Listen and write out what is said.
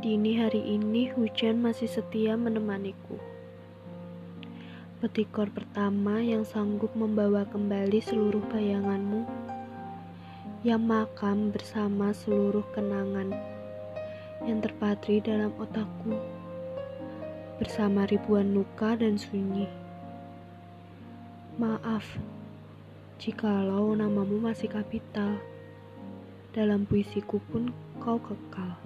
Dini hari ini hujan masih setia menemaniku. Petikor pertama yang sanggup membawa kembali seluruh bayanganmu, yang makam bersama seluruh kenangan yang terpatri dalam otakku, bersama ribuan luka dan sunyi. Maaf, jikalau namamu masih kapital, dalam puisiku pun kau kekal.